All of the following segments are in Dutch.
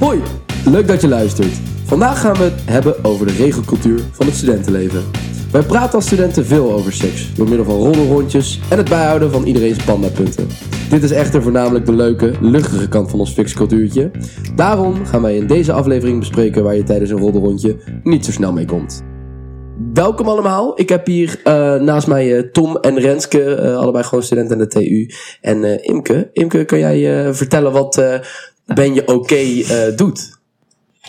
Hoi, leuk dat je luistert. Vandaag gaan we het hebben over de regelcultuur van het studentenleven. Wij praten als studenten veel over seks, door middel van roddelrondjes en het bijhouden van iedereen's pandapunten. Dit is echter voornamelijk de leuke, luchtige kant van ons fixcultuurtje. Daarom gaan wij in deze aflevering bespreken waar je tijdens een roddelrondje niet zo snel mee komt. Welkom allemaal. Ik heb hier uh, naast mij uh, Tom en Renske, uh, allebei gewoon studenten aan de TU. En Imke. Imke, kan jij vertellen wat Ben je oké okay, doet?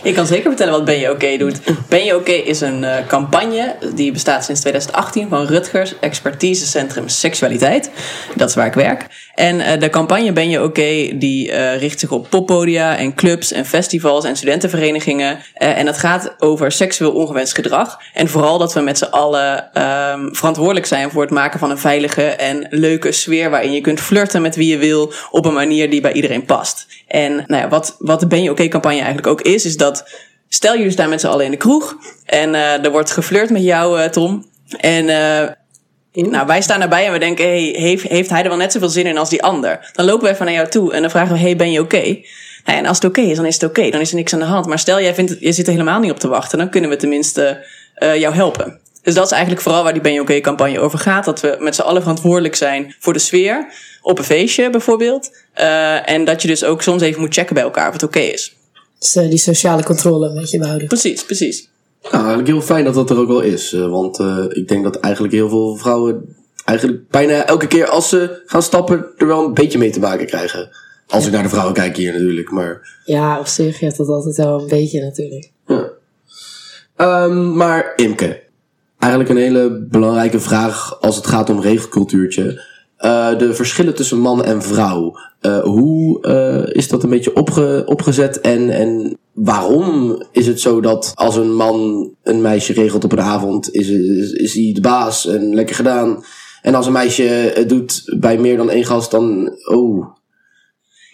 Ik kan zeker vertellen wat Ben je oké doet. Ben je oké is een uh, campagne die bestaat sinds 2018 van Rutgers Expertisecentrum Seksualiteit. Dat is waar ik werk. En uh, de campagne Ben je oké die uh, richt zich op poppodia en clubs en festivals en studentenverenigingen. en dat gaat over seksueel ongewenst gedrag. En vooral dat we met z'n allen um, verantwoordelijk zijn voor het maken van een veilige en leuke sfeer waarin je kunt flirten met wie je wil op een manier die bij iedereen past. En nou ja, wat, wat de Ben je oké campagne eigenlijk ook is, is dat dat stel jullie staan met z'n allen in de kroeg en uh, er wordt geflirt met jou, uh, Tom. En uh, nou, wij staan erbij en we denken, hey, heeft, heeft hij er wel net zoveel zin in als die ander? Dan lopen wij van naar jou toe en dan vragen we, hey, ben je oké? Okay? Nou, en als het oké okay is, dan is het oké. Okay. Dan is er niks aan de hand. Maar stel, jij vindt, je zit er helemaal niet op te wachten, dan kunnen we tenminste jou helpen. Dus dat is eigenlijk vooral waar die Ben je oké campagne over gaat. Dat we met z'n allen verantwoordelijk zijn voor de sfeer. Op een feestje bijvoorbeeld. en dat je dus ook soms even moet checken bij elkaar of het oké is. Dus uh, die sociale controle een beetje behouden. Precies, precies. Nou, eigenlijk heel fijn dat dat er ook wel is. Uh, want uh, ik denk dat eigenlijk heel veel vrouwen eigenlijk bijna elke keer als ze gaan stappen er wel een beetje mee te maken krijgen. Als ja. ik naar de vrouwen kijk hier natuurlijk, maar... Ja, op zich hebt dat altijd wel een beetje natuurlijk. Ja. Um, maar Imke, eigenlijk een hele belangrijke vraag als het gaat om regelcultuurtje. Uh, de verschillen tussen man en vrouw. Uh, hoe uh, is dat een beetje opge opgezet en, en waarom is het zo dat als een man een meisje regelt op een avond, is, is, is hij de baas en lekker gedaan. En als een meisje het doet bij meer dan één gast, dan, oh,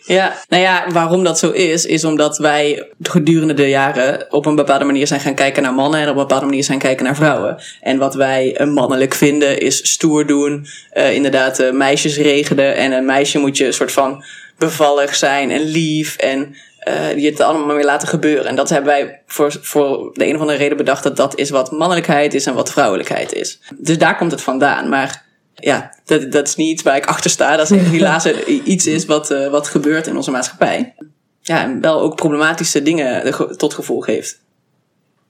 ja, nou ja, waarom dat zo is, is omdat wij gedurende de jaren op een bepaalde manier zijn gaan kijken naar mannen en op een bepaalde manier zijn kijken naar vrouwen. En wat wij mannelijk vinden is stoer doen, uh, inderdaad uh, meisjes regelen en een meisje moet je een soort van bevallig zijn en lief en uh, die het allemaal weer laten gebeuren. En dat hebben wij voor, voor de een of andere reden bedacht dat dat is wat mannelijkheid is en wat vrouwelijkheid is. Dus daar komt het vandaan. Maar ja, dat, dat is niet iets waar ik achter sta. Dat is helaas iets is wat, uh, wat gebeurt in onze maatschappij. Ja, en wel ook problematische dingen tot gevolg heeft.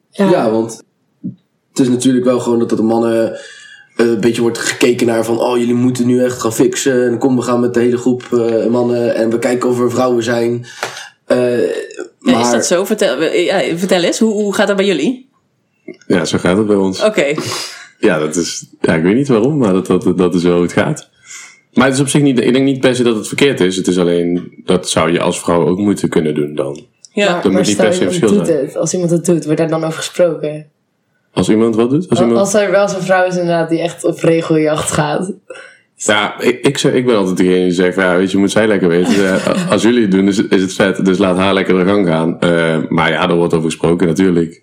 Ja. ja, want het is natuurlijk wel gewoon dat de mannen uh, een beetje wordt gekeken naar van... oh, jullie moeten nu echt gaan fixen. En kom, we gaan met de hele groep uh, mannen en we kijken of er vrouwen zijn. maar... Ja, is dat zo? Vertel, ja, vertel eens, hoe, hoe gaat dat bij jullie? Ja, zo gaat het bij ons. Oké. Ja, dat is, ja, ik weet niet waarom, maar dat, dat, dat is zo hoe het gaat. Maar het is op zich niet, ik denk niet per se dat het verkeerd is. Het is alleen, dat zou je als vrouw ook moeten kunnen doen dan. Ja, maar, moet niet per se verschil doet Het, als iemand het doet, wordt daar dan over gesproken? Als iemand wat doet? Als, iemand... als er wel zo'n vrouw is inderdaad die echt op regeljacht gaat. Ja, ik, ik, ik ben altijd degene die zegt ja, weet je, moet zij lekker weten. als jullie het doen, is, is het vet, dus laat haar lekker de gang gaan. Uh, maar ja, er wordt over gesproken natuurlijk.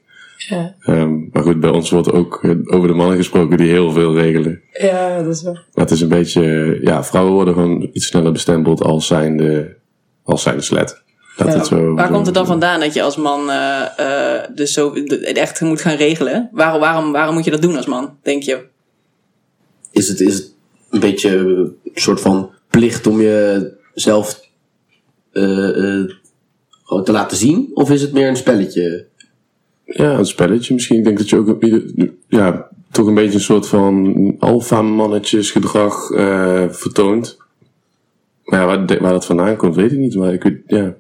Ja. Um, maar goed, bij ons wordt ook over de mannen gesproken die heel veel regelen. Ja, dat is wel. Maar het is een beetje, ja, vrouwen worden gewoon iets sneller bestempeld als zijnde, als zijnde slet. Ja. Het zo, Waar komt het dan vandaan dat je als man uh, uh, dus zo echt moet gaan regelen? Waarom, waarom, waarom moet je dat doen als man, denk je? Is het, is het een beetje een soort van plicht om jezelf uh, te laten zien? Of is het meer een spelletje? Ja, een spelletje misschien. Ik denk dat je ook ja, toch een beetje een soort van alfa-mannetjesgedrag uh, vertoont. Maar ja, waar, waar dat vandaan komt, weet ik niet. Maar ik, weet, ja.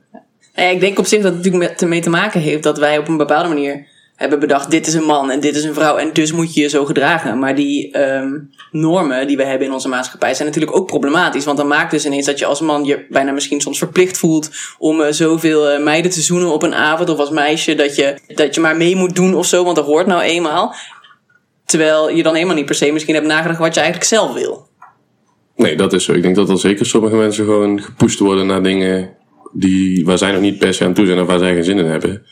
ja. Ik denk op zich dat het natuurlijk ermee te maken heeft dat wij op een bepaalde manier hebben bedacht, dit is een man en dit is een vrouw en dus moet je je zo gedragen. Maar die um, normen die we hebben in onze maatschappij zijn natuurlijk ook problematisch. Want dan maakt dus ineens dat je als man je bijna misschien soms verplicht voelt om uh, zoveel uh, meiden te zoenen op een avond. Of als meisje dat je, dat je maar mee moet doen of zo, want dat hoort nou eenmaal. Terwijl je dan helemaal niet per se misschien hebt nagedacht wat je eigenlijk zelf wil. Nee, dat is zo. Ik denk dat er zeker sommige mensen gewoon gepusht worden naar dingen die, waar zij nog niet per se aan toe zijn of waar zij geen zin in hebben.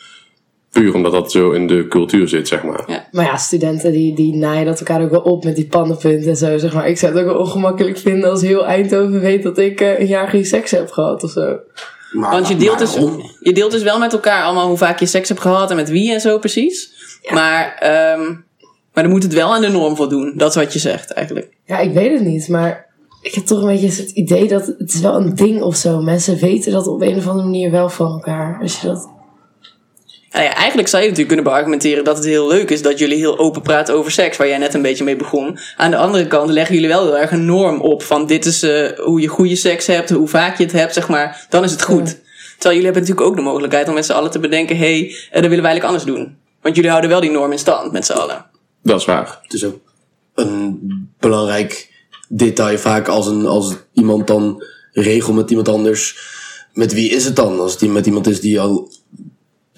Puur omdat dat zo in de cultuur zit, zeg maar. Ja. Maar ja, studenten die, die naaien dat elkaar ook wel op met die pannenpunten en zo, zeg maar. Ik zou het ook wel ongemakkelijk vinden als heel Eindhoven weet dat ik uh, een jaar geen seks heb gehad of zo. Maar- Want je maar deelt, dus, je deelt dus wel met elkaar allemaal hoe vaak je seks hebt gehad en met wie en zo precies. Maar, ehm, maar dan moet het wel aan de norm voldoen. Dat is wat je zegt eigenlijk. Ja, ik weet het niet, maar ik heb toch een beetje het idee dat het is wel een ding of zo. Mensen weten dat op een of andere manier wel van elkaar. Als je dat... Nou ja, eigenlijk zou je natuurlijk kunnen beargumenteren dat het heel leuk is dat jullie heel open praten over seks, waar jij net een beetje mee begon. Aan de andere kant leggen jullie wel heel erg een norm op van dit is eh, hoe je goede seks hebt, hoe vaak je het hebt, zeg maar. Dan is het goed. Terwijl jullie hebben natuurlijk ook de mogelijkheid om met z'n allen te bedenken, hé, hey, eh, dat willen we eigenlijk anders doen. Want jullie houden wel die norm in stand met z'n allen. Dat is waar. Het is ook een belangrijk detail vaak als, een, als iemand dan regelt met iemand anders. Met wie is het dan? Als het met iemand is die al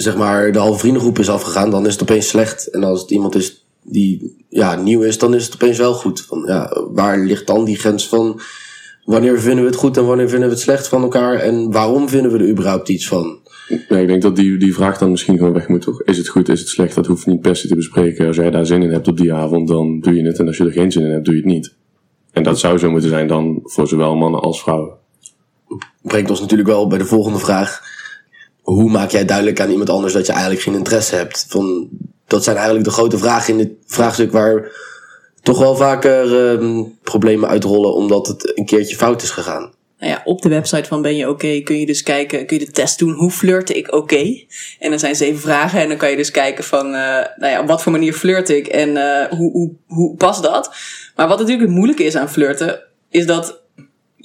zeg maar de halve vriendengroep is afgegaan, dan is het opeens slecht. En als het iemand is die ja, nieuw is, dan is het opeens wel goed. Van, ja, waar ligt dan die grens van wanneer vinden we het goed en wanneer vinden we het slecht van elkaar? En waarom vinden we er überhaupt iets van? Ja, ik denk dat die, die vraag dan misschien gewoon weg moet, toch? Is het goed, is het slecht? Dat hoeft niet per se te bespreken. Als jij daar zin in hebt op die avond, dan doe je het. En als je er geen zin in hebt, doe je het niet. En dat zou zo moeten zijn dan voor zowel mannen als vrouwen. brengt ons natuurlijk wel bij de volgende vraag. Hoe maak jij duidelijk aan iemand anders dat je eigenlijk geen interesse hebt? Van, dat zijn eigenlijk de grote vragen in dit vraagstuk waar toch wel vaker ehm, problemen uitrollen omdat het een keertje fout is gegaan. Nou ja, op de website van Ben je oké kun je dus kijken, kun je de test doen, hoe flirte ik oké? En dan zijn zeven vragen en dan kan je dus kijken van, eh, nou ja, op wat voor manier flirt ik en eh, hoe, hoe, hoe past dat? Maar wat natuurlijk het moeilijke is aan flirten, is dat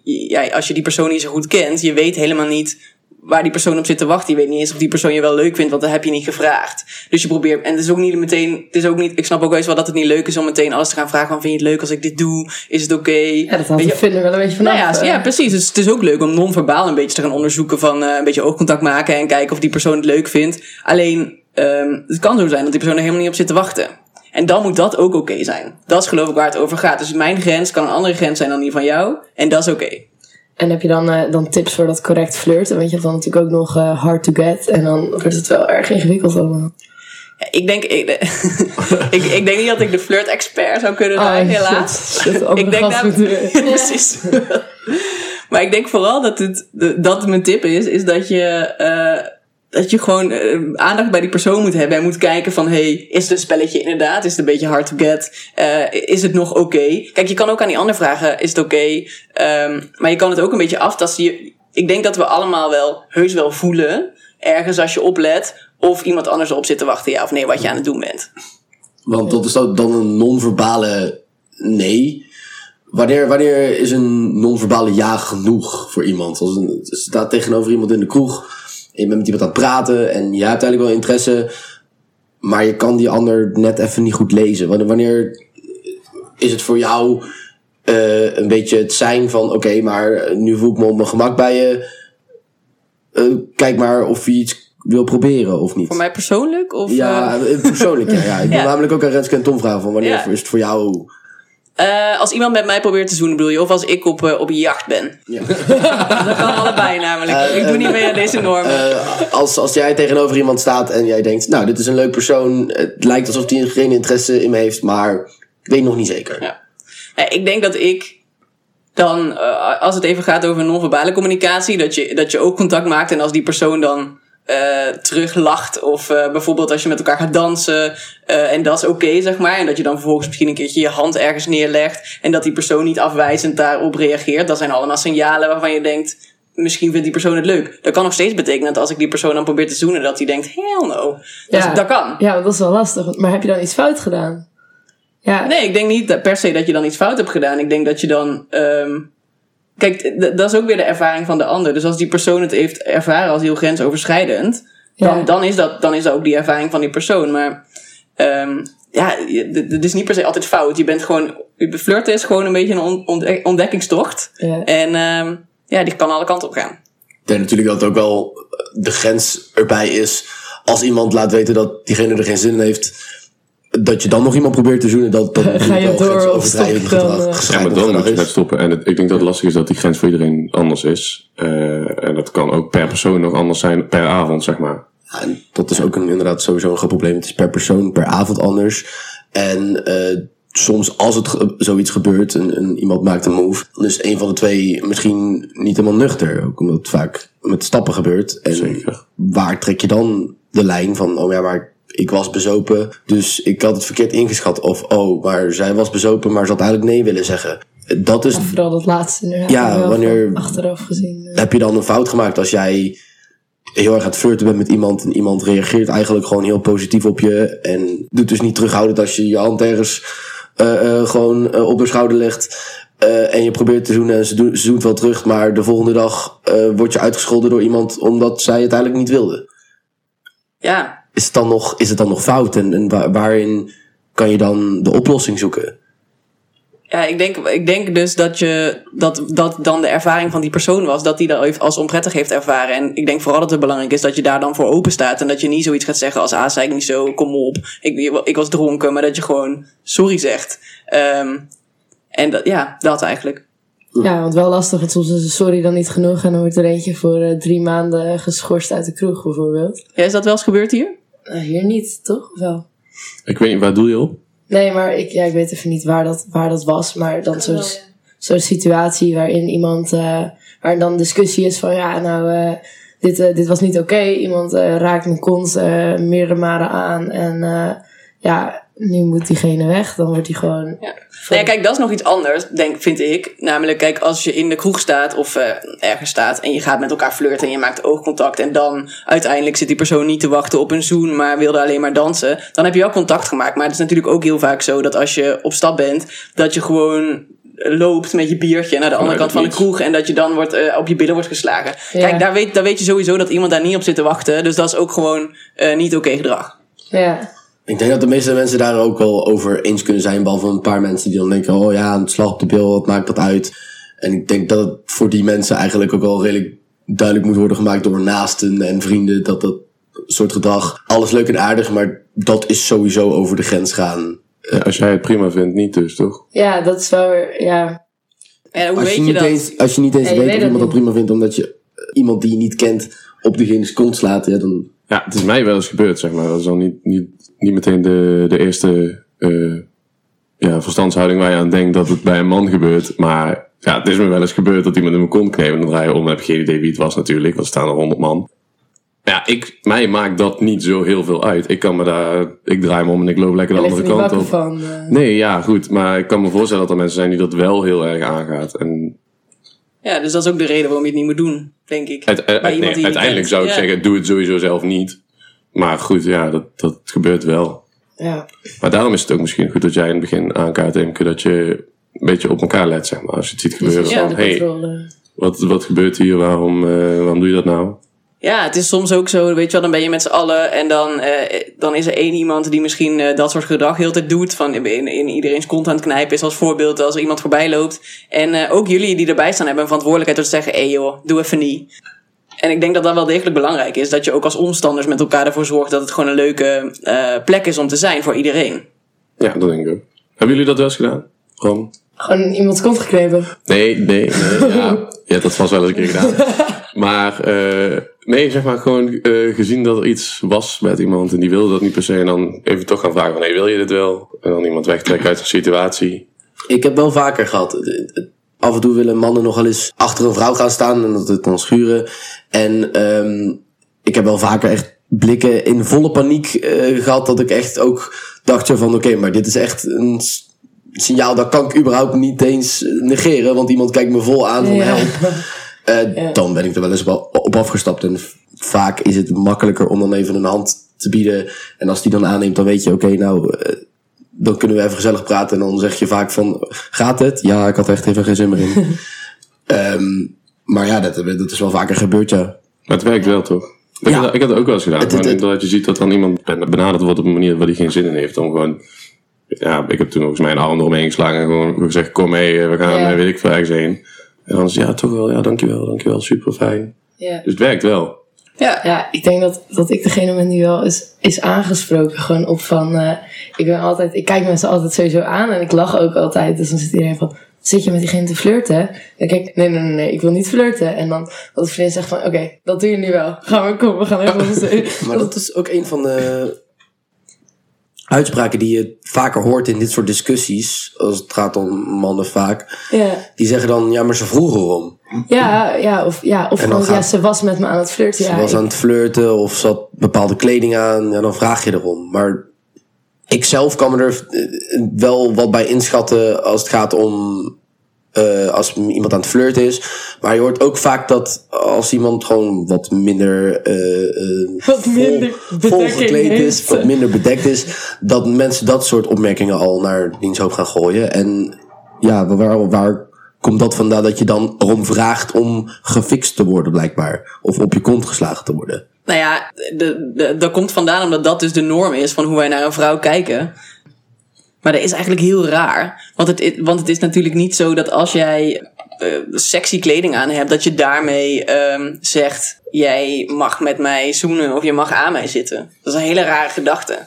ja, als je die persoon niet zo goed kent, je weet helemaal niet waar die persoon op zit te wachten. Je weet niet eens of die persoon je wel leuk vindt, want dat heb je niet gevraagd. Dus je probeert, en het is ook niet meteen, het is ook niet, ik snap ook wel eens wel dat het niet leuk is om meteen alles te gaan vragen van, vind je het leuk als ik dit doe? Is het oké? Ja, dat Weet ik vinden wel een beetje vanaf. nou ja, eh. ja, precies. Dus het is ook leuk om non-verbaal een beetje te gaan onderzoeken van eh, een beetje oogcontact maken en kijken of die persoon het leuk vindt. Alleen, ehm, het kan zo zijn dat die persoon er helemaal niet op zit te wachten. En dan moet dat ook oké zijn. Dat is geloof ik waar het over gaat. Dus mijn grens kan een andere grens zijn dan die van jou. En dat is oké. En heb je dan, eh, dan tips voor dat correct flirten? Want je hebt dan natuurlijk ook nog eh, hard to get. En dan wordt het wel erg ingewikkeld allemaal. Ja, ik, denk, ik, ik, ik denk niet dat ik de flirt-expert zou kunnen Ah, zijn, helaas. Shit, ik denk dat, Ja, precies. maar ik denk vooral dat het dat mijn tip is, is dat je, eh, dat je gewoon eh, aandacht bij die persoon moet hebben en moet kijken van, hey, is het spelletje inderdaad? Is het een beetje hard to get? Eh, is het nog oké? Kijk, je kan ook aan die ander vragen, is het oké? Ehm, maar je kan het ook een beetje aftasten. Ik denk dat we allemaal wel, heus wel voelen, ergens als je oplet, of iemand anders erop zit te wachten, ja of nee, wat je aan het doen bent. Want dat is dan een non-verbale nee. Wanneer, wanneer is een non-verbale ja genoeg voor iemand? Als een, staat tegenover iemand in de kroeg. Je bent met iemand aan het praten. En je hebt eigenlijk wel interesse. Maar je kan die ander net even niet goed lezen. Wanneer, wanneer is het voor jou eh, een beetje het zijn van... Oké, maar nu voel ik me op mijn gemak bij je. Eh, kijk maar of je iets wil proberen of niet. Voor mij persoonlijk? Of, eh, Ja, persoonlijk ja. ja. Ik wil Ja. namelijk ook aan Renske en Tom vragen van wanneer Ja. is het voor jou... Eh, als iemand met mij probeert te zoenen, bedoel je? Of als ik op, eh, op jacht ben? Ja. Dat kan allebei namelijk. ik doe niet mee aan deze normen. Eh, als, als jij tegenover iemand staat en jij denkt, nou, dit is een leuk persoon. Het lijkt alsof hij geen interesse in me heeft, maar ik weet nog niet zeker. Ja. Nee, ik denk dat ik dan, eh, als het even gaat over non-verbale communicatie, dat je, dat je ook contact maakt. En als die persoon dan eh teruglacht, of eh, bijvoorbeeld als je met elkaar gaat dansen, eh, en dat is oké, zeg maar. En dat je dan vervolgens misschien een keertje je hand ergens neerlegt. En dat die persoon niet afwijzend daarop reageert. Dat zijn allemaal signalen waarvan je denkt. Misschien vindt die persoon het leuk. Dat kan nog steeds betekenen dat als ik die persoon dan probeer te zoenen, dat hij denkt: hell no. Dat, Ja. dat kan. Ja, dat is wel lastig. Maar heb je dan iets fout gedaan? Ja, Nee, ik denk niet dat per se dat je dan iets fout hebt gedaan. Ik denk dat je dan. ehm, kijk, dat is ook weer de ervaring van de ander. Dus als die persoon het heeft ervaren als heel grensoverschrijdend, dan, Ja. dan, is, dat, dan is dat ook die ervaring van die persoon. Maar ehm, ja, het is niet per se altijd fout. Je bent gewoon. je Flirten is gewoon een beetje een on- ontdek- ontdekkingstocht. Ja. En ehm, ja, die kan alle kanten op gaan. Ik denk natuurlijk dat ook wel de grens erbij is. Als iemand laat weten dat diegene er geen zin in heeft, dat je dan nog iemand probeert te zoenen, dat, dat Ga je wel door of stop je dan, gedrag, eh? Ja, maar dan moet gedrag je net stoppen. En het, ik denk dat het lastig is dat die grens voor iedereen anders is. Eh, en dat kan ook per persoon nog anders zijn per avond, zeg maar. Ja, en dat is ook een, inderdaad sowieso een groot probleem. Het is per persoon, per avond anders. En eh, soms als het ge- zoiets gebeurt en, en iemand maakt een move, dan is een van de twee misschien niet helemaal nuchter. Ook omdat vaak met stappen gebeurt. En Zeker. waar trek je dan de lijn van, oh ja, maar ik was bezopen, dus ik had het verkeerd ingeschat. Of, oh, maar zij was bezopen, maar ze had eigenlijk nee willen zeggen. Dat is, Of vooral dat laatste nu. Ja, wanneer- Achteraf gezien. eh. heb je dan een fout gemaakt als jij heel erg aan het flirten bent met iemand en iemand reageert eigenlijk gewoon heel positief op je en doet dus niet terughoudend als je je hand ergens eh, eh, gewoon op haar schouder legt eh, en je probeert te zoenen en ze, doet wel terug, maar de volgende dag eh, word je uitgescholden door iemand omdat zij het eigenlijk niet wilde. Ja, Is het dan nog, is het dan nog fout en, en wa- waarin kan je dan de oplossing zoeken? Ja, ik denk, ik denk dus dat, je, dat dat dan de ervaring van die persoon was, dat die dat heeft- als onprettig heeft ervaren. En ik denk vooral dat het belangrijk is dat je daar dan voor open staat. En dat je niet zoiets gaat zeggen als, ah, zei ik niet zo, kom op, ik, ik was dronken. Maar dat je gewoon sorry zegt. Ehm, en dat, ja, dat eigenlijk. Ja, want wel lastig. Want soms is een sorry dan niet genoeg. En dan wordt er eentje voor eh, drie maanden geschorst uit de kroeg bijvoorbeeld. Ja, is dat wel eens gebeurd hier? Nou, hier niet, toch? Of wel? Ik weet niet, waar doe je op? Nee, maar ik, ja, ik weet even niet waar dat, waar dat was. Maar dan zo'n zo'n situatie waarin iemand... eh waar dan discussie is van... Ja, nou, eh, dit, eh, dit was niet oké. Iemand eh, raakt mijn kont eh, meerdere malen aan. En eh, ja, nu moet diegene weg. Dan wordt hij gewoon... Ja. Nou ja, kijk, dat is nog iets anders, denk, vind ik. Namelijk, kijk, als je in de kroeg staat of eh, ergens staat en je gaat met elkaar flirten en je maakt oogcontact en dan uiteindelijk zit die persoon niet te wachten op een zoen, maar wilde alleen maar dansen, dan heb je wel contact gemaakt. Maar het is natuurlijk ook heel vaak zo dat als je op stap bent, dat je gewoon loopt met je biertje naar de andere kant van de kroeg en dat je dan wordt, eh, op je billen wordt geslagen. Ja. Kijk, daar weet, daar weet je sowieso dat iemand daar niet op zit te wachten. Dus dat is ook gewoon eh, niet oké gedrag. Ja, Ik denk dat de meeste mensen daar ook wel over eens kunnen zijn. Behalve een paar mensen die dan denken: oh ja, een slag op de bil, wat maakt dat uit? En ik denk dat het voor die mensen eigenlijk ook wel redelijk duidelijk moet worden gemaakt door naasten en vrienden. Dat dat soort gedrag, alles leuk en aardig, maar dat is sowieso over de grens gaan. Ja, als jij het prima vindt, niet dus, toch? ja dat is wel weer... Ja, En hoe Als weet je, dat? eens, als je niet eens Ja, je weet weet of het iemand dat prima vindt omdat je iemand die je niet kent op diegene's kont slaat, ja, dan Ja, het is mij wel eens gebeurd, zeg maar. Dat is dan niet, niet, niet meteen de, de eerste eh, ja, verstandshouding waar je aan denkt dat het bij een man gebeurt. Maar ja, het is me wel eens gebeurd dat iemand in mijn kont kneep. En dan draai je om en heb je geen idee wie het was natuurlijk. Want er staan er honderd man. Ja, ik, mij maakt dat niet zo heel veel uit. Ik kan me daar, ik draai me om en ik loop lekker de er andere kant op. van. eh. Nee, ja, goed. Maar ik kan me voorstellen dat er mensen zijn die dat wel heel erg aangaat. En Ja, dus dat is ook de reden waarom je het niet moet doen, denk ik. uit- uit- nee, uiteindelijk kent. zou ik Ja. zeggen, doe het sowieso zelf niet. Maar goed, ja, dat, dat gebeurt wel. Ja. Maar daarom is het ook misschien goed dat jij in het begin aankaart, Imke, dat je een beetje op elkaar let, zeg maar. Als je het ziet gebeuren Ja, van, de hey, wat, wat gebeurt hier? Waarom, eh, waarom doe je dat nou? Ja, het is soms ook zo, weet je wel, dan ben je met z'n allen en dan, eh, dan is er één iemand die misschien eh, dat soort gedrag heel de tijd doet. Van in, in iedereen's kont aan het knijpen is als voorbeeld als er iemand voorbij loopt. En eh, ook jullie die erbij staan hebben een verantwoordelijkheid door te zeggen, hé joh, doe even niet. En ik denk dat dat wel degelijk belangrijk is. Dat je ook als omstanders met elkaar ervoor zorgt dat het gewoon een leuke eh, plek is om te zijn voor iedereen. Ja, dat denk ik ook. Hebben jullie dat wel eens gedaan? Gewoon? Gewoon in iemands kont geknepen. Nee, nee, nee. ja, je hebt dat vast wel eens een keer gedaan. Maar, eh, nee, zeg maar gewoon eh, gezien dat er iets was met iemand en die wilde dat niet per se. En dan even toch gaan vragen van, hey, wil je dit wel? En dan iemand wegtrekken uit de situatie. Ik heb wel vaker gehad. Af en toe willen mannen nog wel eens achter een vrouw gaan staan en dat het dan schuren. En ehm, ik heb wel vaker echt blikken in volle paniek eh, gehad. Dat ik echt ook dacht van oké, maar dit is echt een signaal dat kan ik überhaupt niet eens negeren. Want iemand kijkt me vol aan van Ja. help. Eh, Ja. Dan ben ik er wel eens wel op afgestapt. En vaak is het makkelijker om dan even een hand te bieden. En als die dan aanneemt, dan weet je, oké, nou, eh, dan kunnen we even gezellig praten. En dan zeg je vaak van, gaat het? Ja, ik had echt even geen zin meer in. Ehm, maar ja, dat, dat is wel vaker gebeurd, ja. Maar het werkt wel, toch? Ik, Ja. had, ik had het ook wel eens gedaan. Het- het- dat je ziet dat dan iemand ben- benaderd wordt op een manier waar hij geen zin in heeft. Om gewoon... Ja, ik heb toen volgens mij een arm eromheen geslagen en gewoon gezegd, kom mee, we gaan, Ja. eh, weet ik veel, ergens heen. En dan is ja, toch wel, ja, dankjewel, dankjewel, super fijn. Ja. Dus het werkt wel. Ja, Ja, ik denk dat, dat ik degene ben die wel is, is aangesproken. Gewoon op van, eh, ik ben altijd, ik kijk mensen altijd sowieso aan en ik lach ook altijd. Dus dan zit iedereen van, zit je met diegene te flirten? Dan kijk ik, nee, nee, nee, nee, ik wil niet flirten. En dan dat de vriendin zegt van, oké, dat doe je nu wel. Gaan we, kom, we gaan even op de Maar dat is ook een van de uitspraken die je vaker hoort in dit soort discussies. Als het gaat om mannen vaak. Die zeggen dan, ja, maar ze vroegen erom. Ja, ja, of, ja, of dan ja, ze was met me aan het flirten. Ze Ja, was ik- aan het flirten of ze had bepaalde kleding aan, ja, dan vraag je erom. Maar ik zelf kan me er eh, wel wat bij inschatten als het gaat om eh, als iemand aan het flirten is. Maar je hoort ook vaak dat als iemand gewoon wat minder, eh, eh, Wat minder vol, volgekleed is, heeft. wat minder bedekt is, dat mensen dat soort opmerkingen al naar diens hoop gaan gooien. En ja, waar, waar komt dat vandaan dat je dan erom vraagt om gefixt te worden blijkbaar? Of op je kont geslagen te worden? Nou ja, de, de, dat komt vandaan omdat dat dus de norm is van hoe wij naar een vrouw kijken. Maar dat is eigenlijk heel raar. Want het, is- want het is natuurlijk niet zo dat als jij eh, sexy kleding aan hebt, dat je daarmee ehm, zegt: jij mag met mij zoenen of je mag aan mij zitten. Dat is een hele rare gedachte.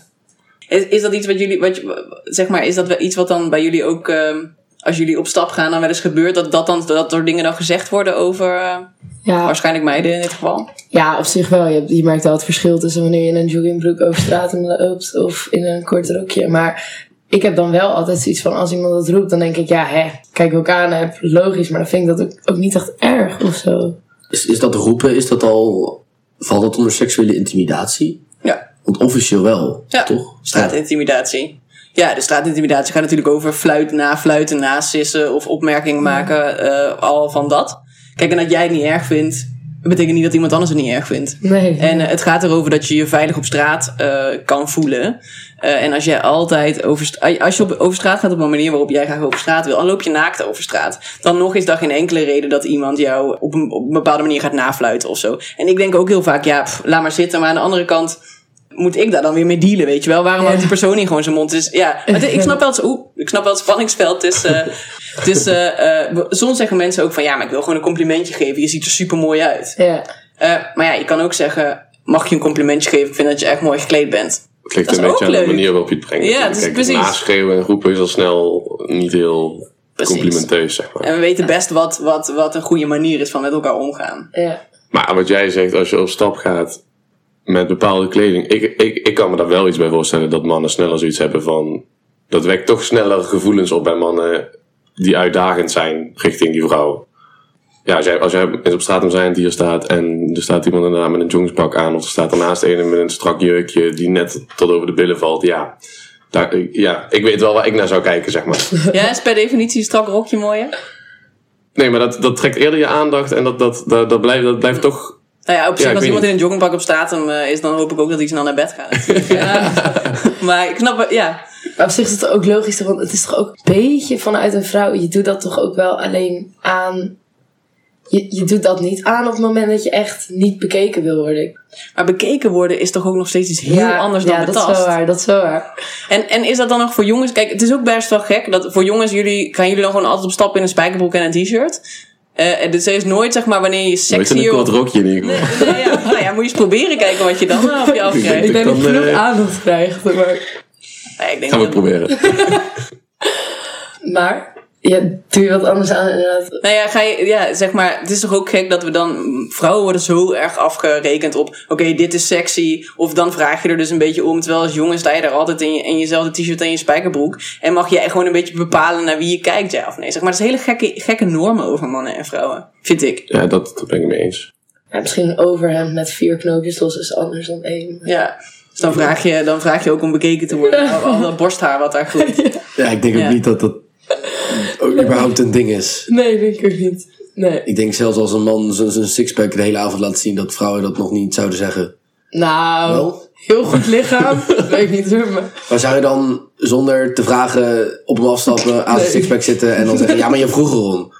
Is, is dat iets wat jullie, wat, zeg maar, is dat wel iets wat dan bij jullie ook, ehm, als jullie op stap gaan, dan wel eens gebeurt, dat, dat, dan, dat er dingen dan gezegd worden over eh, ja, waarschijnlijk meiden in dit geval? ja, op zich wel. Je, je merkt wel het verschil tussen wanneer je in een joggingbroek over straat loopt of in een kort rokje. Maar ik heb dan wel altijd zoiets van, als iemand dat roept, dan denk ik, ja, hè, kijk ook aan, heb, logisch. Maar dan vind ik dat ook, ook niet echt erg of zo. Is, is dat roepen, is dat al, valt dat onder seksuele intimidatie? Ja. Want officieel wel, Ja, toch? straatintimidatie. Ja, de straatintimidatie gaat natuurlijk over fluit, nafluiten, nasissen of opmerkingen maken, eh, al van dat. Kijk, en dat jij het niet erg vindt, betekent niet dat iemand anders het niet erg vindt. Nee. En eh, het gaat erover dat je je veilig op straat eh, kan voelen. Eh, en als jij altijd over, als je op, over straat gaat op een manier waarop jij graag over straat wil, dan loop je naakt over straat. Dan nog is daar geen enkele reden dat iemand jou op een, op een bepaalde manier gaat nafluiten of zo. En ik denk ook heel vaak, ja, pff, laat maar zitten. Maar aan de andere kant moet ik daar dan weer mee dealen, weet je wel? Waarom Ja. houdt die persoon niet gewoon zijn mond? Dus ja, maar ik snap wel het, oeh, ik snap wel het spanningsveld tussen. tussen eh, soms zeggen mensen ook van ja, maar ik wil gewoon een complimentje geven. Je ziet er super mooi uit. Ja. Eh, maar ja, je kan ook zeggen: mag je een complimentje geven? Ik vind dat je echt mooi gekleed bent. Het ligt Dat een beetje aan de manier waarop je het brengt. Ja, Kijk, precies. naschreeuwen en roepen is al snel niet heel Precies. complimenteus, zeg maar. En we weten best wat, wat, wat een goede manier is van met elkaar omgaan. Ja. Maar wat jij zegt, als je op stap gaat met bepaalde kleding. Ik, ik, ik kan me daar wel iets bij voorstellen dat mannen sneller zoiets hebben van. Dat wekt toch sneller gevoelens op bij mannen die uitdagend zijn richting die vrouw. Ja, als jij, als jij eens op straat om zijn hier staat en er staat iemand inderdaad met een joggingspak aan of er staat ernaast een met een strak jurkje die net tot over de billen valt. Ja, daar, ja ik weet wel waar ik naar zou kijken, zeg maar. Ja, is per definitie een strak rokje mooi. hè? Nee, maar dat, dat trekt eerder je aandacht en dat, dat, dat, dat, blijft, dat blijft toch Nou ja, op zich, Ja, als iemand niet. in een joggingpak op straat hem, eh, is, dan hoop ik ook dat hij snel naar bed gaat. Ja. maar ik snap het, ja. Maar op zich is het ook logisch, want het is toch ook een beetje vanuit een vrouw. Je doet dat toch ook wel alleen aan. Je, je doet dat niet aan op het moment dat je echt niet bekeken wil worden. Maar bekeken worden is toch ook nog steeds iets heel anders dan ja, betast. dat is wel waar, dat is wel waar. En, en is dat dan nog voor jongens? Kijk, het is ook best wel gek dat voor jongens, jullie gaan jullie dan gewoon altijd op stap in een spijkerbroek en een t-shirt. Eh, en dus er is nooit, zeg maar, wanneer je sexy een kort rokje in. Nee, ja, nou ja, moet je eens proberen kijken wat je dan op je afkrijgt. Ik denk dat je genoeg eh, aandacht krijgt. Maar, Nee, ik denk Gaan we dat- proberen. maar ja, doe je wat anders aan inderdaad. Nou ja, ga je, ja, zeg maar, het is toch ook gek dat we dan, vrouwen worden zo erg afgerekend op, oké, dit is sexy, of dan vraag je er dus een beetje om, terwijl als jongen sta je daar altijd in, je, in jezelfde t-shirt en je spijkerbroek, en mag jij gewoon een beetje bepalen naar wie je kijkt, ja of nee. Zeg maar, dat is hele gekke, gekke normen over mannen en vrouwen, vind ik. Ja, dat, dat ben ik mee eens. Ja, misschien een overhemd met vier knoopjes los is anders dan één. Ja. Dus dan vraag je, dan vraag je ook om bekeken te worden, al, al dat borsthaar wat daar groeit. Ja, ik denk ook Ja. niet dat dat ook überhaupt een ding is. Nee, denk ik ook niet. Nee. Ik denk zelfs als een man zijn sixpack de hele avond laat zien, dat vrouwen dat nog niet zouden zeggen. Nou, Wel? heel goed lichaam. Weet ik niet hoor, maar... Maar zou je dan zonder te vragen op hem afstappen, aan zijn sixpack zitten en dan zeggen, ja, maar je vroeg erom.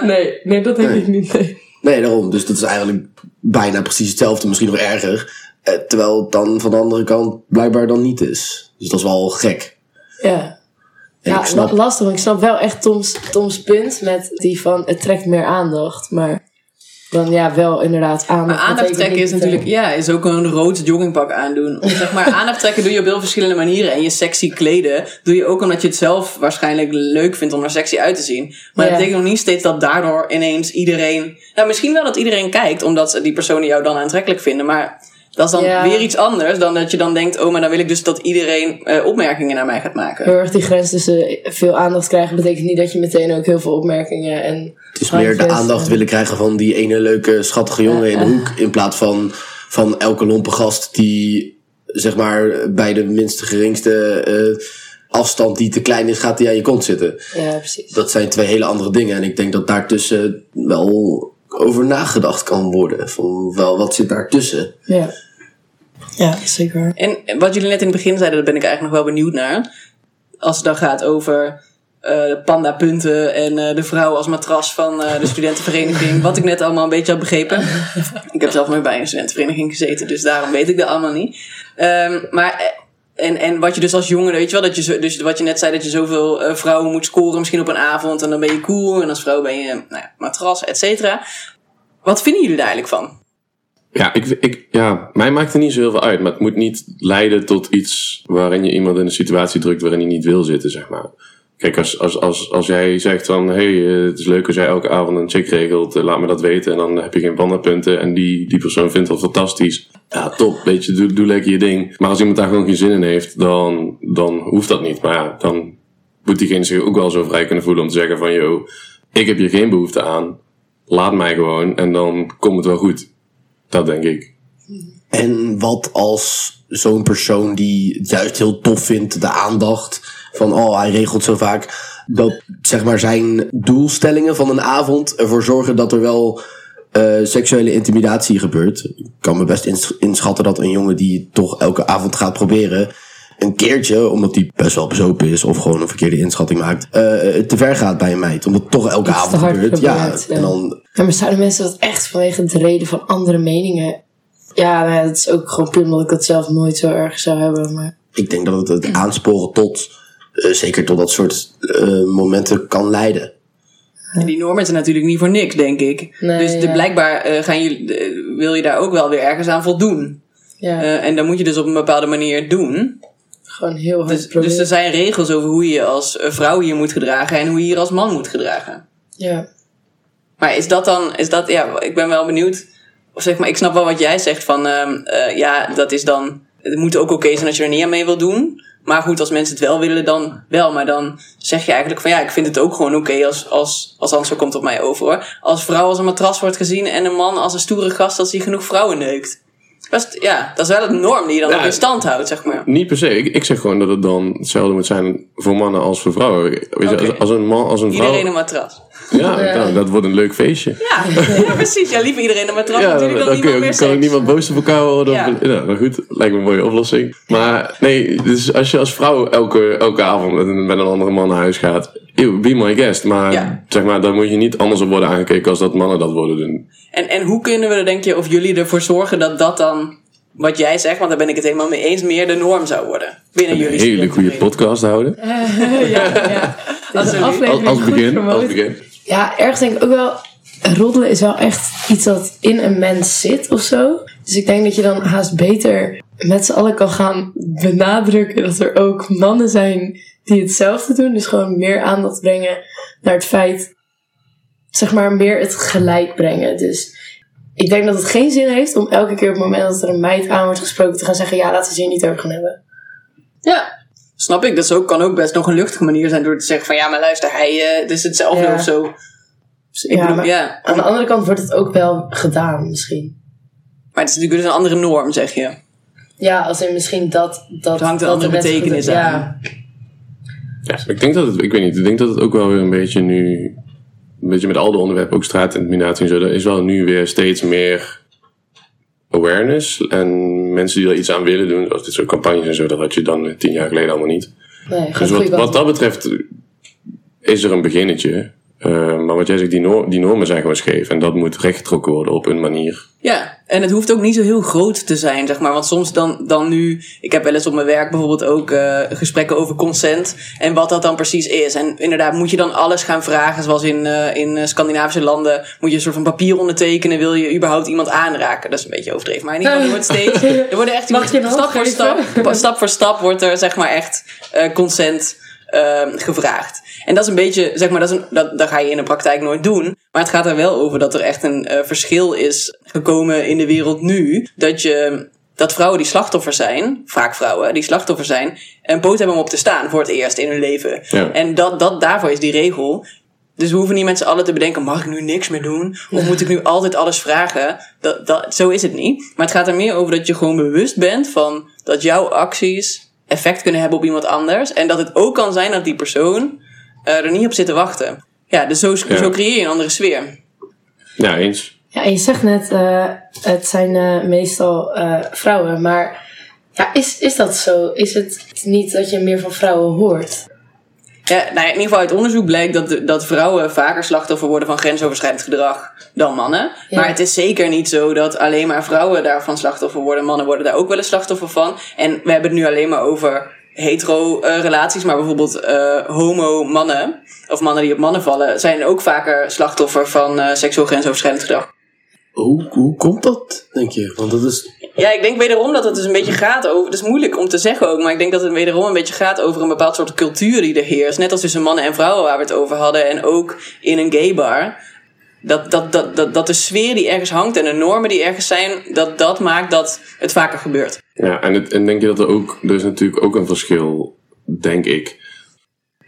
Nee, nee, dat denk Nee. ik niet. Nee. Nee, daarom. Dus dat is eigenlijk bijna precies hetzelfde, misschien nog erger. Eh, terwijl het dan van de andere kant blijkbaar dan niet is. Dus dat is wel gek. Ja. En ja, ik snap, la- lastig, want ik snap wel echt Toms, Toms punt met die van het trekt meer aandacht. Maar dan ja, wel inderdaad aandacht. Maar aandacht trekken is natuurlijk, ja, is ook een rood joggingpak aandoen. Zeg maar, aandacht trekken doe je op heel verschillende manieren. En je sexy kleden doe je ook omdat je het zelf waarschijnlijk leuk vindt om er sexy uit te zien. Maar Ja. dat betekent nog niet steeds dat daardoor ineens iedereen... Nou, misschien wel dat iedereen kijkt, omdat die personen jou dan aantrekkelijk vinden. Maar Dat is dan Ja. weer iets anders dan dat je dan denkt, oh, maar dan wil ik dus dat iedereen eh, opmerkingen naar mij gaat maken. Heel erg die grens tussen veel aandacht krijgen betekent niet dat je meteen ook heel veel opmerkingen en. Het is meer de aandacht en- willen krijgen van die ene leuke, schattige jongen in de hoek. In plaats van, van elke lompe gast die, zeg maar, bij de minste geringste eh, afstand die te klein is, gaat die aan je kont zitten. Ja, precies. Dat zijn twee hele andere dingen. En ik denk dat daartussen wel over nagedacht kan worden. Van wel, wat zit daartussen? Ja. Ja, zeker. En wat jullie net in het begin zeiden, daar ben ik eigenlijk nog wel benieuwd naar. Als het dan gaat over eh pandapunten en eh, de vrouw als matras van eh, de studentenvereniging. wat ik net allemaal een beetje had begrepen. ik heb zelf nooit bij een studentenvereniging gezeten, dus daarom weet ik dat allemaal niet. Ehm, maar... En, en wat je dus als jongen, weet je wel, dat je dus wat je net zei, dat je zoveel eh, vrouwen moet scoren, misschien op een avond, en dan ben je cool, en als vrouw ben je, nou ja, matras, et cetera. Wat vinden jullie daar eigenlijk van? Ja, ik, ik, ja, mij maakt er niet zo heel veel uit. Maar het moet niet leiden tot iets waarin je iemand in een situatie drukt waarin hij niet wil zitten, zeg maar. Kijk, als, als, als, als jij zegt van, hey, eh, het is leuk als jij elke avond een check regelt, eh, laat me dat weten. En dan heb je geen pandapunten en die, die persoon vindt dat fantastisch. Ja, top, weet je, doe, lekker je ding. Maar als iemand daar gewoon geen zin in heeft, dan, dan hoeft dat niet. Maar ja, dan moet diegene zich ook wel zo vrij kunnen voelen om te zeggen van, yo, ik heb hier geen behoefte aan. Laat mij gewoon en dan komt het wel goed. Dat denk ik. En wat als zo'n persoon die juist heel tof vindt, de aandacht van oh, hij regelt zo vaak, dat zeg maar zijn doelstellingen van een avond ervoor zorgen dat er wel eh, seksuele intimidatie gebeurt. Ik kan me best ins- inschatten dat een jongen die het toch elke avond gaat proberen, een keertje, omdat hij best wel bezopen is of gewoon een verkeerde inschatting maakt, eh, te ver gaat bij een meid. Omdat het toch elke avond gebeurt. Ja, en dan Ja, maar zouden mensen dat echt vanwege de reden van andere meningen? Ja, nou ja, dat is ook gewoon puur omdat ik dat zelf nooit zo erg zou hebben. Maar ik denk dat het het aansporen tot, eh, zeker tot dat soort eh, momenten kan leiden. En die normen zijn natuurlijk niet voor niks, denk ik. Nee, dus de, ja. blijkbaar eh, gaan jullie, eh, wil je daar ook wel weer ergens aan voldoen. ja, Eh, en dan moet je dus op een bepaalde manier doen. gewoon heel hard Dus, proberen. dus er zijn regels over hoe je je als eh, vrouw hier moet gedragen en hoe je hier als man moet gedragen. ja. Maar is dat dan, is dat, ja, ik ben wel benieuwd. Of zeg maar, ik snap wel wat jij zegt van, ehm, eh, ja, dat is dan, het moet ook oké zijn als je er niet aan mee wil doen. Maar goed, als mensen het wel willen, dan wel. Maar dan zeg je eigenlijk van, ja, ik vind het ook gewoon oké als, als, als zo komt op mij over hoor. Als vrouw als een matras wordt gezien en een man als een stoere gast als hij genoeg vrouwen neukt. Dat is, ja, dat is wel een norm die je dan ook in stand houdt, zeg maar. Niet per se. Ik, ik zeg gewoon dat het dan hetzelfde moet zijn voor mannen als voor vrouwen. Weet je, als, als een man, als een vrouw. Iedereen een matras. Ja, nou, dat wordt een leuk feestje. Ja, ja, precies. Ja, liever iedereen een matras. Ja, natuurlijk dan, dan kun niemand je, meer kan ook niemand boos op elkaar worden. Ja. Of, ja, nou goed, lijkt me een mooie oplossing. Maar nee, dus als je als vrouw elke, elke avond met een, met een andere man naar huis gaat, eeuw, be my guest. Maar Ja. zeg maar, dan moet je niet anders op worden aangekeken als dat mannen dat worden doen. En, en hoe kunnen we er, denk je, of jullie ervoor zorgen dat dat dan, wat jij zegt, want daar ben ik het helemaal mee eens, meer de norm zou worden binnen Een jullie hele goede podcast houden. ja, ja. Een Als- aflevering Als, als begin. Als begin. Ja, ergens denk ik ook wel. Roddelen is wel echt iets dat in een mens zit of zo. Dus ik denk dat je dan haast beter met z'n allen kan gaan benadrukken dat er ook mannen zijn die hetzelfde doen. Dus gewoon meer aandacht brengen naar het feit, zeg maar, meer het gelijk brengen. Dus ik denk dat het geen zin heeft om elke keer op het moment dat er een meid aan wordt gesproken te gaan zeggen: ja, laten we het hier niet over gaan hebben. Ja, snap ik. Dat is ook, kan ook best nog een luchtige manier zijn door te zeggen van ja, maar luister, hij eh, het is hetzelfde Ja. of zo. Dus ik Ja, bedoel, ja. Aan de andere kant wordt het ook wel gedaan, misschien. Maar het is natuurlijk dus een andere norm, zeg je. Ja, als in misschien dat. dat Er hangt een dat andere betekenis aan. Ja, Ja, ik denk dat het, ik weet niet, ik denk dat het ook wel weer een beetje nu, een beetje met al de onderwerpen, ook straatintimidatie en zo, er is wel nu weer steeds meer awareness. En mensen die er iets aan willen doen, zoals dit soort campagnes en zo, dat had je dan tien jaar geleden allemaal niet. nee, Dus wat, wat dat betreft is er een beginnetje. Eh, maar wat jij zegt, die, die normen zijn gewoon scheef. En dat moet rechtgetrokken worden op een manier. Ja, en het hoeft ook niet zo heel groot te zijn, zeg maar. Want soms dan, dan nu... Ik heb wel eens op mijn werk bijvoorbeeld ook eh, gesprekken over consent. En wat dat dan precies is. En inderdaad, moet je dan alles gaan vragen, zoals in, eh, in Scandinavische landen. Moet je een soort van papier ondertekenen, wil je überhaupt iemand aanraken. Dat is een beetje overdreven. Maar in ieder geval, er wordt steeds... Er worden echt Mag je stap voor stap, stap voor stap wordt er zeg maar echt eh, consent eh, gevraagd. En dat is een beetje, zeg maar, dat, is een, dat, dat ga je in de praktijk nooit doen. Maar het gaat er wel over dat er echt een eh, verschil is gekomen in de wereld nu. Dat je dat vrouwen die slachtoffer zijn, vaak vrouwen die slachtoffer zijn, een poot hebben om op te staan voor het eerst in hun leven. Ja. En dat, dat, daarvoor is die regel. Dus we hoeven niet met z'n allen te bedenken: mag ik nu niks meer doen? Of moet ik nu altijd alles vragen? Dat, dat, zo is het niet. Maar het gaat er meer over dat je gewoon bewust bent van dat jouw acties effect kunnen hebben op iemand anders. En dat het ook kan zijn dat die persoon eh, er niet op zit te wachten. Ja, dus zo, Ja. zo creëer je een andere sfeer. Ja, eens. Ja, en je zegt net, eh, het zijn eh, meestal eh, vrouwen, maar ja, is, is dat zo? Is het niet dat je meer van vrouwen hoort? Ja, nou ja, in ieder geval uit onderzoek blijkt dat, dat vrouwen vaker slachtoffer worden van grensoverschrijdend gedrag dan mannen. Ja. Maar het is zeker niet zo dat alleen maar vrouwen daarvan slachtoffer worden. Mannen worden daar ook wel eens slachtoffer van. En we hebben het nu alleen maar over hetero eh, relaties, maar bijvoorbeeld eh, homo mannen of mannen die op mannen vallen, zijn ook vaker slachtoffer van eh, seksueel grensoverschrijdend gedrag. Hoe, hoe komt dat, denk je? Want dat is... Ja, ik denk wederom dat het dus een beetje gaat over. Het is moeilijk om te zeggen ook, maar ik denk dat het wederom een beetje gaat over een bepaald soort cultuur die er heerst. Net als tussen mannen en vrouwen waar we het over hadden. En ook in een gay bar. Dat, dat, dat, dat, dat de sfeer die ergens hangt en de normen die ergens zijn, dat dat maakt dat het vaker gebeurt. Ja, en, het, en denk je dat er ook, er is natuurlijk ook een verschil, denk ik.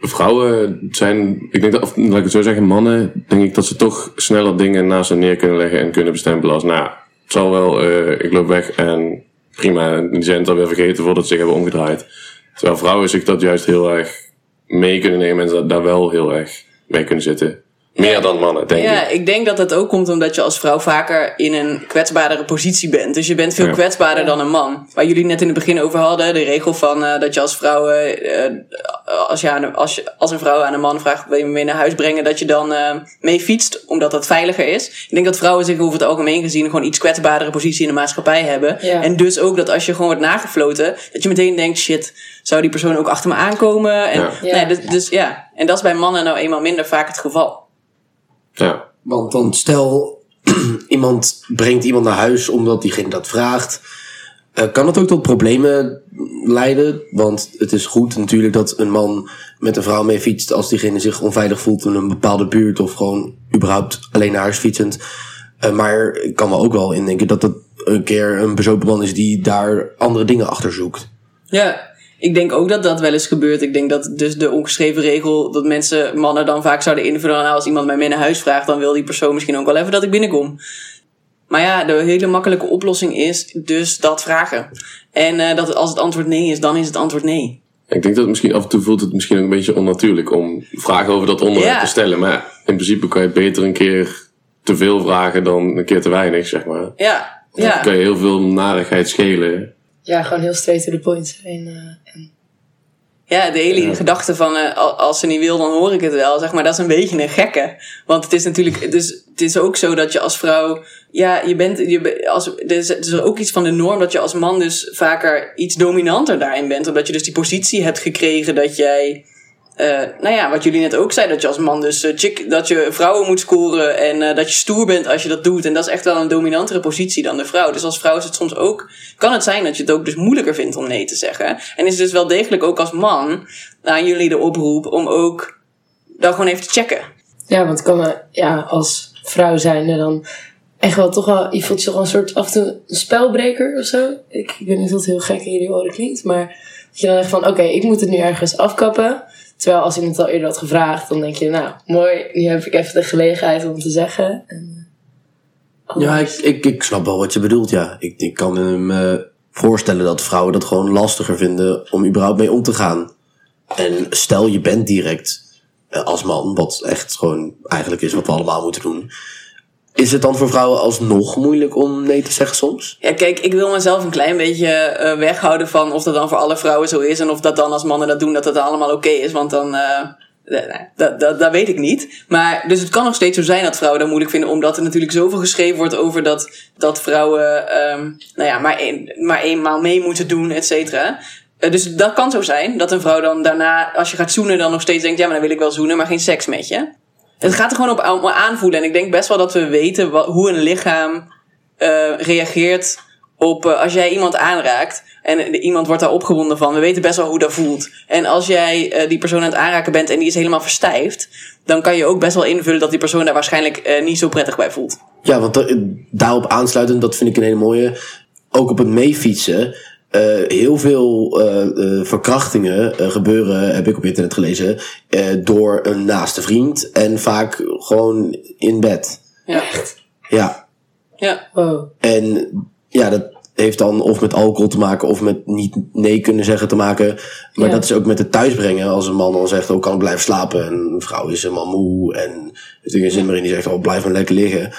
Vrouwen zijn, ik denk dat, of laat ik het zo zeggen, mannen, denk ik dat ze toch sneller dingen naast ze neer kunnen leggen en kunnen bestempelen als, nou, het zal wel, eh, ik loop weg en prima, die zijn het alweer vergeten voordat ze zich hebben omgedraaid. Terwijl vrouwen zich dat juist heel erg mee kunnen nemen en daar wel heel erg mee kunnen zitten. Meer dan mannen, denk Ja, ik. ik denk dat dat ook komt omdat je als vrouw vaker in een kwetsbaardere positie bent. Dus je bent veel Ja. kwetsbaarder dan een man. Waar jullie net in het begin over hadden, de regel van eh, dat je als vrouw, eh, als, je aan, als, je, als een vrouw aan een man vraagt, wil je me mee naar huis brengen, dat je dan eh, mee fietst, omdat dat veiliger is. Ik denk dat vrouwen zich over het algemeen gezien gewoon iets kwetsbaardere positie in de maatschappij hebben. Ja. En dus ook dat als je gewoon wordt nagefloten, dat je meteen denkt, shit, zou die persoon ook achter me aankomen? En, Ja. Ja. Nee, dus, dus ja, en dat is bij mannen nou eenmaal minder vaak het geval. Ja. Want dan stel, iemand brengt iemand naar huis omdat diegene dat vraagt. Eh, kan dat ook tot problemen leiden? Want het is goed natuurlijk dat een man met een vrouw mee fietst als diegene zich onveilig voelt in een bepaalde buurt of gewoon überhaupt alleen naar huis fietsend. Eh, maar ik kan me ook wel indenken dat het een keer een bezopen man is die daar andere dingen achter zoekt. Ja, ik denk ook dat dat wel eens gebeurt. Ik denk dat dus de ongeschreven regel dat mensen, mannen dan vaak zouden invullen. Nou, als iemand mij mee naar huis vraagt, dan wil die persoon misschien ook wel even dat ik binnenkom. Maar ja, de hele makkelijke oplossing is dus dat vragen. En eh, dat als het antwoord nee is, dan is het antwoord nee. Ik denk dat het misschien af en toe voelt het misschien ook een beetje onnatuurlijk om vragen over dat onderwerp Ja. te stellen. Maar in principe kan je beter een keer te veel vragen dan een keer te weinig, zeg maar. Ja, Dan ja. kan je heel veel narigheid schelen. Ja, gewoon heel straight to the point zijn. eh, en Ja, de hele gedachte van eh, al- als ze niet wil, dan hoor ik het wel. Zeg maar, dat is een beetje een gekke. Want het is natuurlijk, dus, het is ook zo dat je als vrouw, ja, je bent, je, als, er is, er is ook iets van de norm dat je als man dus vaker iets dominanter daarin bent. Omdat je dus die positie hebt gekregen dat jij, eh, nou ja, wat jullie net ook zeiden, dat je als man dus eh, chick, dat je vrouwen moet scoren en eh, dat je stoer bent als je dat doet. En dat is echt wel een dominantere positie dan de vrouw. Dus als vrouw is het soms ook, kan het zijn dat je het ook dus moeilijker vindt om nee te zeggen. En is het dus wel degelijk ook als man aan jullie de oproep om ook dan gewoon even te checken. Ja, want kan ja, als vrouw zijnde dan echt wel toch wel, je voelt je toch wel een soort af en spelbreker of zo. Ik, ik weet niet of het heel gek in jullie oren klinkt, maar dat je dan echt van, oké, ik moet het nu ergens afkappen. Terwijl als iemand al eerder had gevraagd, dan denk je, nou, mooi, nu heb ik even de gelegenheid om te zeggen. En, eh, Ja, ik, ik, ik snap wel wat je bedoelt, ja. Ik, ik kan me voorstellen dat vrouwen dat gewoon lastiger vinden om überhaupt mee om te gaan. En stel je bent direct eh, als man, wat echt gewoon eigenlijk is wat we allemaal moeten doen. Is het dan voor vrouwen alsnog moeilijk om nee te zeggen soms? Ja, kijk, ik wil mezelf een klein beetje eh, weghouden van of dat dan voor alle vrouwen zo is. En of dat dan als mannen dat doen, dat dat allemaal oké is. Want dan, nee, dat, dat, dat weet ik niet. Maar, dus het kan nog steeds zo zijn dat vrouwen dat moeilijk vinden. Omdat er natuurlijk zoveel geschreven wordt over dat, dat vrouwen, ehm, nou ja, maar, één, maar eenmaal mee moeten doen, et cetera. Dus dat kan zo zijn, dat een vrouw dan daarna, als je gaat zoenen, dan nog steeds denkt, ja, maar dan wil ik wel zoenen, maar geen seks met je. Het gaat er gewoon op aanvoelen. En ik denk best wel dat we weten wat, hoe een lichaam eh, reageert op eh, als jij iemand aanraakt en iemand wordt daar opgewonden van. We weten best wel hoe dat voelt. En als jij eh, die persoon aan het aanraken bent en die is helemaal verstijfd, dan kan je ook best wel invullen dat die persoon daar waarschijnlijk niet zo prettig bij voelt. Ja, want da- daarop aansluitend, dat vind ik een hele mooie. ook op het meefietsen. Eh, heel veel eh, eh, verkrachtingen gebeuren, heb ik op internet gelezen, eh, door een naaste vriend. En vaak gewoon in bed. Ja. Ja. Ja. Wow. En ja, dat heeft dan of met alcohol te maken of met niet nee kunnen zeggen te maken. Maar Ja. dat is ook met het thuisbrengen. Als een man dan zegt, oh, kan ik blijven slapen? En een vrouw is helemaal moe en er is geen zin meer in. Die zegt, oh, blijf maar lekker liggen.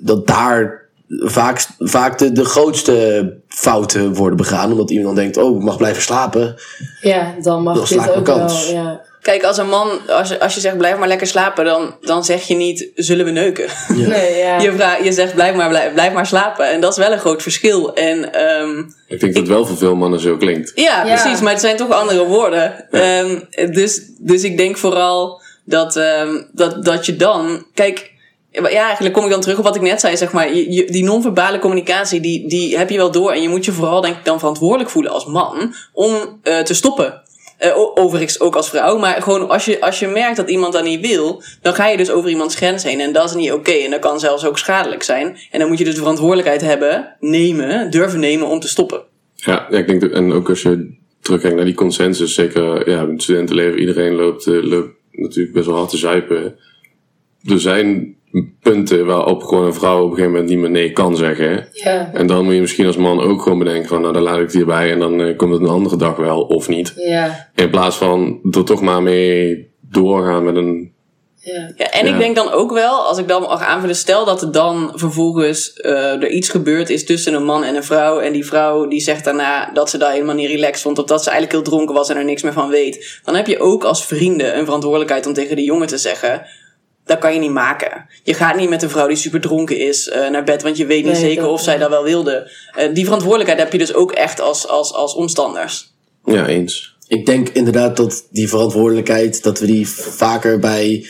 Dat daar vaak, vaak de, de grootste fouten worden begaan. Omdat iemand dan denkt, oh, ik mag blijven slapen. Ja, dan mag Dan dit ook wel. Ja. Kijk, als een man, als je, als je zegt blijf maar lekker slapen, dan, dan zeg je niet zullen we neuken. Nee, ja. Je, vraagt, je zegt blijf maar, blijf, blijf maar slapen. En dat is wel een groot verschil. En ehm, Ik denk dat het wel voor veel mannen zo klinkt. ja, Ja. precies, maar het zijn toch andere woorden. Ehm, dus, dus ik denk vooral dat, ehm, dat, dat je dan. Kijk, ja, eigenlijk kom ik dan terug op wat ik net zei. Zeg maar, die non-verbale communicatie, die, die heb je wel door. En je moet je vooral denk ik dan verantwoordelijk voelen als man om eh, te stoppen. Eh, overigens ook als vrouw. Maar gewoon als je, als je merkt dat iemand dat niet wil, dan ga je dus over iemands grens heen. En dat is niet oké. En dat kan zelfs ook schadelijk zijn. En dan moet je dus de verantwoordelijkheid hebben, nemen, durven nemen om te stoppen. Ja, ja, ik denk dat, en ook als je terugkijkt naar die consensus, zeker ja, in het studentenleven, iedereen loopt, eh, loopt natuurlijk best wel hard te zuipen. Er zijn punten waarop gewoon een vrouw op een gegeven moment niet meer nee kan zeggen. hè. Ja. En dan moet je misschien als man ook gewoon bedenken van, nou dan laat ik het hierbij en dan eh, komt het een andere dag wel, of niet. Ja. In plaats van er toch maar mee doorgaan met een... Ja. Ja, en Ja. ik denk dan ook wel, als ik dan mag aanvullen, stel dat er dan vervolgens eh, er iets gebeurd is tussen een man en een vrouw. En die vrouw die zegt daarna dat ze daar helemaal niet relaxed vond. Of dat ze eigenlijk heel dronken was en er niks meer van weet. Dan heb je ook als vrienden een verantwoordelijkheid om tegen die jongen te zeggen. Dat kan je niet maken. Je gaat niet met een vrouw die super dronken is eh, naar bed, want je weet niet Nee, zeker dat- of zij dat wel wilde. Eh, die verantwoordelijkheid heb je dus ook echt als, als, als omstanders. Ja, eens. Ik denk inderdaad dat die verantwoordelijkheid, dat we die vaker bij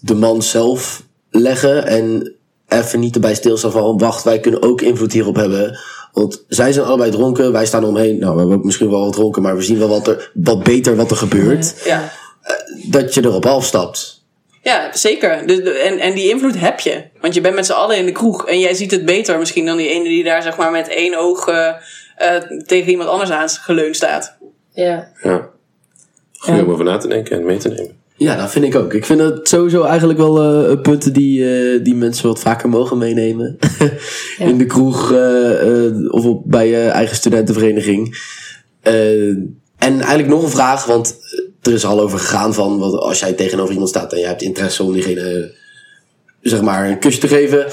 de man zelf leggen. En even niet erbij stilstaan van, wacht, wij kunnen ook invloed hierop hebben. Want zij zijn allebei dronken, wij staan omheen. Nou, we hebben ook misschien wel wat dronken, maar we zien wel wat, er, wat beter wat er gebeurt. Ja. Dat je erop afstapt. Ja, zeker. Dus, en, en die invloed heb je. Want je bent met z'n allen in de kroeg. En jij ziet het beter misschien dan die ene die daar zeg maar met één oog eh, eh, tegen iemand anders aan geleund staat. Ja. Ja. Goed om over na te denken en mee te nemen. Ja, dat vind ik ook. Ik vind dat sowieso eigenlijk wel eh, punten die, eh, die mensen wat vaker mogen meenemen. In de kroeg eh, eh, of op, bij je eigen studentenvereniging. Eh, en eigenlijk nog een vraag, want er is al over gegaan van wat, als jij tegenover iemand staat en je hebt interesse om diegene zeg maar een kusje te geven.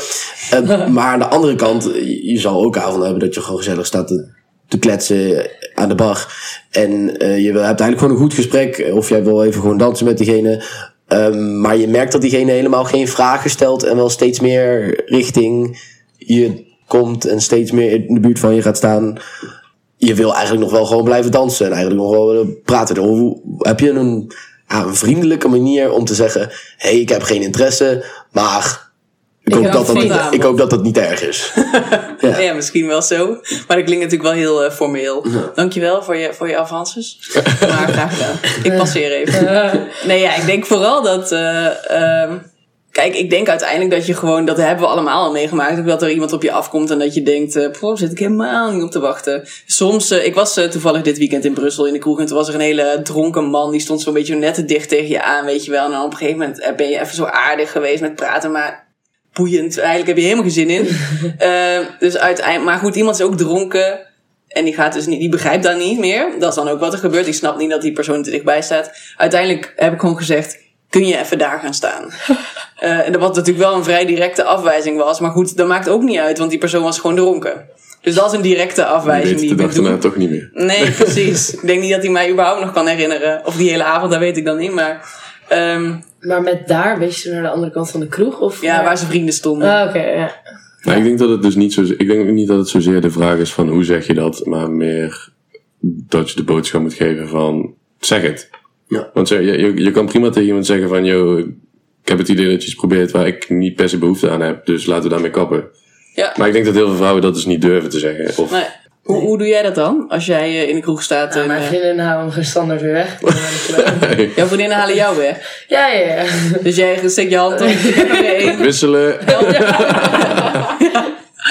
Eh, maar aan de andere kant, je, zal ook avond hebben dat je gewoon gezellig staat te, te kletsen aan de bar. En eh, je hebt eigenlijk gewoon een goed gesprek. Of jij wil even gewoon dansen met diegene. Ehm, maar je merkt dat diegene helemaal geen vragen stelt. En wel steeds meer richting je komt. En steeds meer in de buurt van je gaat staan. Je wil eigenlijk nog wel gewoon blijven dansen. En eigenlijk nog wel willen praten. Hoe, heb je een, ja, een vriendelijke manier om te zeggen... Hé, hey, ik heb geen interesse. Maar ik, hoop dat dat, niet, ik hoop dat dat niet erg is. Ja. misschien wel zo. Maar dat klinkt natuurlijk wel heel eh, formeel. Dankjewel voor je, voor je avances. maar graag gedaan. Ik passeer even. Nee, ja, ik denk vooral dat... eh, ehm, kijk, ik denk uiteindelijk dat je gewoon... Dat hebben we allemaal al meegemaakt. Dat er iemand op je afkomt en dat je denkt... poh, zit ik helemaal niet op te wachten. Soms... eh, ik was eh, toevallig dit weekend in Brussel in de kroeg... en toen was er een hele dronken man... die stond zo'n beetje net te dicht tegen je aan, weet je wel. En dan op een gegeven moment ben je even zo aardig geweest met praten... maar boeiend. Eigenlijk heb je helemaal geen zin in. Dus uiteindelijk, maar goed, iemand is ook dronken. En die gaat dus niet, die begrijpt dat niet meer. Dat is dan ook wat er gebeurt. Die snapt niet dat die persoon te dichtbij staat. Uiteindelijk heb ik gewoon gezegd, kun je even daar gaan staan? Eh en dat wat natuurlijk wel een vrij directe afwijzing was. Maar goed, dat maakt ook niet uit, want die persoon was gewoon dronken. Dus dat is een directe afwijzing die ik doen. daarna toch niet meer. Nee, precies. ik denk niet dat hij mij überhaupt nog kan herinneren. Of die hele avond, dat weet ik dan niet. Maar ehm, Maar met daar, wees je naar de andere kant van de kroeg? Of ja, naar- waar zijn vrienden stonden. Ah, oké, ja. Nou, ik denk dat het dus niet zo, ik denk niet dat het zozeer de vraag is van hoe zeg je dat, maar meer dat je de boodschap moet geven van zeg het. Ja. Want zeg, je, je, je kan prima tegen iemand zeggen van, yo, ik heb het idee dat je iets probeert waar ik niet per se behoefte aan heb, dus laten we daarmee kappen. Ja. Maar ik denk dat heel veel vrouwen dat dus niet durven te zeggen. Of, Nee. Hoe, hoe doe jij dat dan? Als jij eh, in de kroeg staat Nou, en... mijn eh, vrienden houden hem standaard weer weg. Ik- jouw vriendinnen halen jou weg. ja, ja, ja. Dus jij steekt je hand op. Wisselen.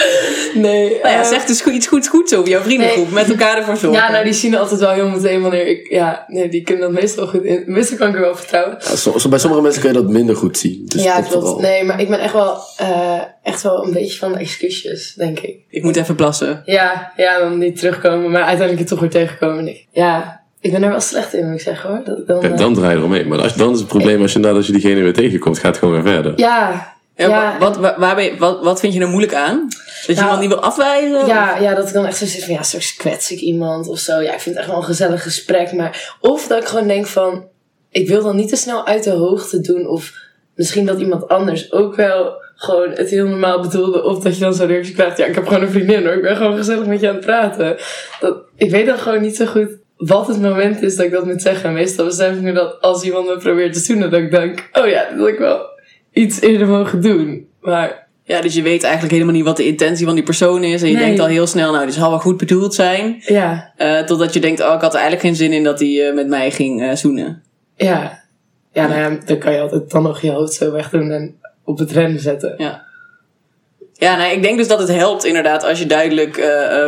Nee. Nou ja, eh, zeg dus goed- iets goeds goeds over jouw vriendengroep. Nee. Met elkaar ervoor zorgen. Ja, nou die zien altijd wel heel meteen wanneer ik... Ja, nee, die kunnen dat meestal goed in. Meestal kan ik er wel vertrouwen. Ja, so- so- bij sommige mensen kun je dat minder goed zien. Dus ja, dat klopt. vooral. Nee, maar ik ben echt wel, eh, echt wel een beetje van de excuusjes, denk ik. Ik moet even plassen. Ja, ja, dan niet terugkomen, maar uiteindelijk het toch weer tegenkomen. Ja, ik ben er wel slecht in, moet ik zeggen hoor. Dat dan, Ja, eh, dan draai je eromheen. Maar als, dan is het probleem als je, nadat als je diegene weer tegenkomt, gaat het gewoon weer verder. ja, Ja, ja, wat, wat, waar ben je- wat, wat vind je er moeilijk aan? Dat je Nou, iemand niet wil afwijzen? Ja, ja, dat ik dan echt zo zit van, ja, straks kwets ik iemand of zo. Ja, ik vind het echt wel een gezellig gesprek. Maar, of dat ik gewoon denk van, ik wil dan niet te snel uit de hoogte doen. Of misschien dat iemand anders ook wel gewoon het heel normaal bedoelde. Of dat je dan zo reactie krijgt, ja, ik heb gewoon een vriendin hoor. Ik ben gewoon gezellig met je aan het praten. Dat, ik weet dan gewoon niet zo goed wat het moment is dat ik dat moet zeggen. Meestal besef ik nu dat als iemand me probeert te zoenen, dat ik denk, oh ja, dat had ik wel iets eerder mogen doen. Maar Ja, dus je weet eigenlijk helemaal niet wat de intentie van die persoon is. En je Nee. denkt al heel snel, nou, dit zal wel goed bedoeld zijn. ja, Eh, totdat je denkt, oh, ik had er eigenlijk geen zin in dat hij eh, met mij ging eh, zoenen. Ja. Ja, nou ja, dan kan je altijd dan nog je hoofd zo wegdoen en op het rennen zetten. Ja. Ja, nou, ik denk dus dat het helpt inderdaad als je duidelijk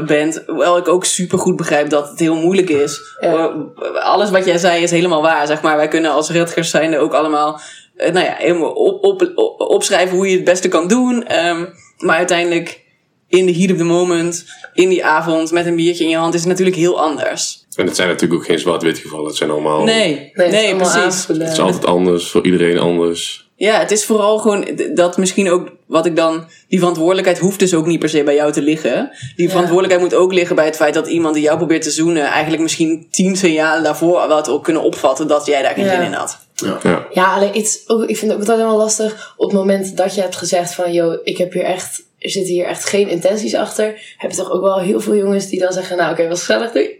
bent. Hoewel ik ook super goed begrijp dat het heel moeilijk is. Ja. Alles wat jij zei is helemaal waar, zeg maar. Wij kunnen als Rutgers zijnde ook allemaal nou ja, helemaal op, op, op- opschrijven hoe je het beste kan doen. Ehm, maar uiteindelijk in de heat of the moment, in die avond met een biertje in je hand, is het natuurlijk heel anders. En het zijn natuurlijk ook geen zwart-wit gevallen. Het zijn allemaal... Nee, Nee, het is nee, allemaal precies. Het is altijd anders, voor iedereen anders. Ja, het is vooral gewoon dat misschien ook wat ik dan. Die verantwoordelijkheid hoeft dus ook niet per se bij jou te liggen. Die verantwoordelijkheid moet ook liggen bij het feit dat iemand die jou probeert te zoenen. eigenlijk misschien tien signalen daarvoor wat ook kunnen opvatten dat jij daar geen Ja. zin in had. Ja. Ja, alleen iets, ook, ik vind het ook altijd wel lastig op het moment dat je hebt gezegd van, yo, ik heb hier echt, er zitten hier echt geen intenties achter. Heb je toch ook wel heel veel jongens die dan zeggen, nou oké, was gezellig, doei.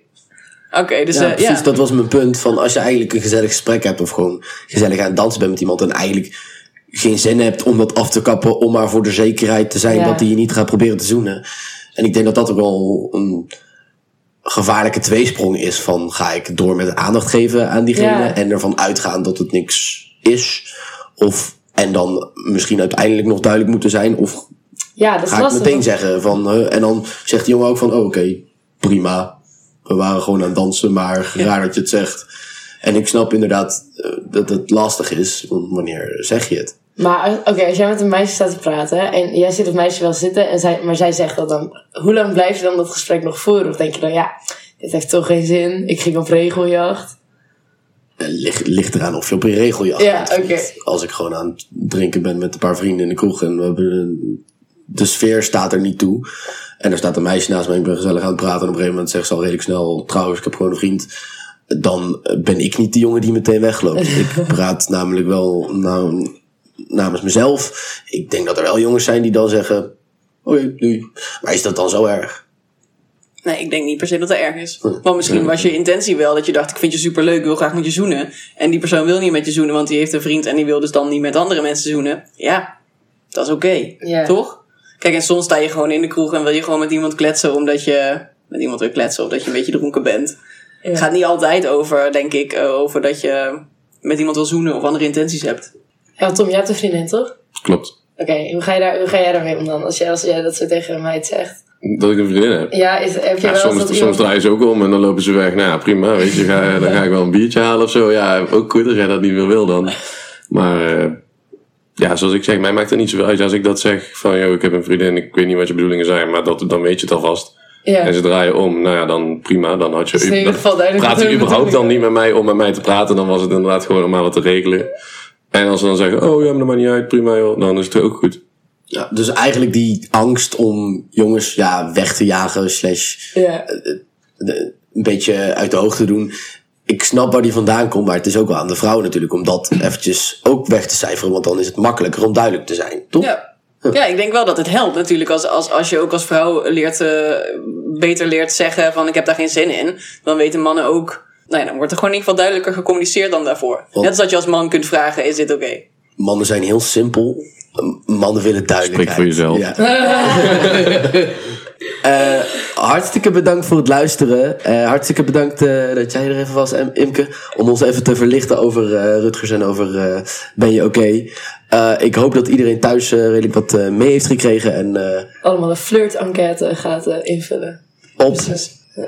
Oké, dus Ja, eh, precies. ja. Dat was mijn punt. Van als je eigenlijk een gezellig gesprek hebt of gewoon gezellig aan het dansen bent met iemand en eigenlijk geen zin hebt om dat af te kappen om maar voor de zekerheid te zijn Ja. dat hij je niet gaat proberen te zoenen. En ik denk dat dat ook wel een gevaarlijke tweesprong is van ga ik door met aandacht geven aan diegene Ja. en ervan uitgaan dat het niks is. Of en dan misschien uiteindelijk nog duidelijk moeten zijn? Of Ja, dat ga ik meteen zeggen van en dan zegt die jongen ook van oh, oké prima. We waren gewoon aan het dansen maar raar dat je het zegt. En ik snap inderdaad eh, dat het lastig is want wanneer zeg je het Maar als- oké, als jij met een meisje staat te praten en jij ziet het meisje wel zitten, en zij, maar zij zegt dat dan, hoe lang blijf je dan dat gesprek nog voeren? Of denk je dan, ja, dit heeft toch geen zin, ik ging op regeljacht. Eh, ligt, ligt eraan of je op een regeljacht Ja, bent. oké. als ik gewoon aan het drinken ben met een paar vrienden in de kroeg en we hebben een- de sfeer staat er niet toe en er staat een meisje naast me en ik ben gezellig aan het praten en op een gegeven moment zegt ze al redelijk snel trouwens ik heb gewoon een vriend dan eh, ben ik niet de jongen die meteen wegloopt. Ik praat namelijk wel nou, namens mezelf. Ik denk dat er wel jongens zijn die dan zeggen: Oké, doei. Maar is dat dan zo erg? Nee, ik denk niet per se dat het erg is. Want misschien was je intentie wel dat je dacht: ik vind je super leuk, ik wil graag met je zoenen. En die persoon wil niet met je zoenen, want die heeft een vriend en die wil dus dan niet met andere mensen zoenen. Ja, dat is oké. Toch? Kijk, en soms sta je gewoon in de kroeg en wil je gewoon met iemand kletsen omdat je met iemand wil kletsen of dat je een beetje dronken bent. Ja. Het gaat niet altijd over, denk ik, eh, over dat je met iemand wil zoenen of andere intenties hebt. Ja, Tom, jij hebt een vriendin, toch? Klopt. Oké, hoe, ga je daar, hoe ga jij daarmee om dan, als jij, als jij dat zo tegen mij zegt? Dat ik een vriendin heb. Ja, is, heb je Ja, wel soms, soms iemand- draaien ze ook om en dan lopen ze weg. Nou ja, prima, weet je, ga, dan ga ik wel een biertje halen of zo. Ja, ook goed als jij dat niet meer wil dan. Maar eh, ja, zoals ik zeg, mij maakt het niet zoveel uit als ik dat zeg van, joh, ik heb een vriendin, ik weet niet wat je bedoelingen zijn, maar dat, dan weet je het alvast. Ja. En ze draaien om, nou ja, dan prima, dan had je... Dus in ieder dan geval duidelijk praat je überhaupt dan niet met mij om met mij te praten, dan was het inderdaad gewoon om maar wat te regelen. En als ze dan zeggen, oh ja, maar dat maakt niet uit, prima joh, dan is het ook goed. Ja, dus eigenlijk die angst om jongens ja, weg te jagen, slash Ja. de- een beetje uit de hoogte doen. Ik snap waar die vandaan komt, maar het is ook wel aan de vrouw natuurlijk om dat eventjes ook weg te cijferen, want dan is het makkelijker om duidelijk te zijn, toch? Ja. Ja, ik denk wel dat het helpt natuurlijk. Als, als, als je ook als vrouw leert, eh, beter leert zeggen van ik heb daar geen zin in. Dan weten mannen ook... Nou ja, dan wordt er gewoon in ieder geval duidelijker gecommuniceerd dan daarvoor. Want- Net als dat je als man kunt vragen, is dit oké? Mannen zijn heel simpel. Mannen willen duidelijkheid. Spreek voor jezelf. Ja. Eh, hartstikke bedankt voor het luisteren. Eh, hartstikke bedankt eh, dat jij er even was, Im- Imke. Om ons even te verlichten over eh, Rutgers en over eh, Ben je oké. Eh, ik hoop dat iedereen thuis redelijk wat eh, mee heeft gekregen. En eh, Allemaal een flirt-enquête gaat invullen. op...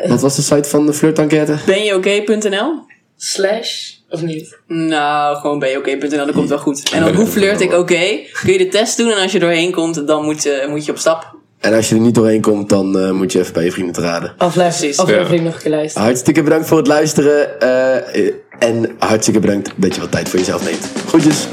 Wat was de site van de flirtenquête? Benjeoké.nl? Slash, of niet? Nou, gewoon benjeoké.nl, dat komt wel goed. En dan hoe flirt ik oké? Kun je de test doen en als je doorheen komt, dan moet, je moet je op stap. En als je er niet doorheen komt, dan eh, moet je even bij je vrienden te raden. Aflevering, Precies. aflevering nog een keer luisteren. Hartstikke bedankt voor het luisteren. eh, en hartstikke bedankt dat je wat tijd voor jezelf neemt. Groetjes.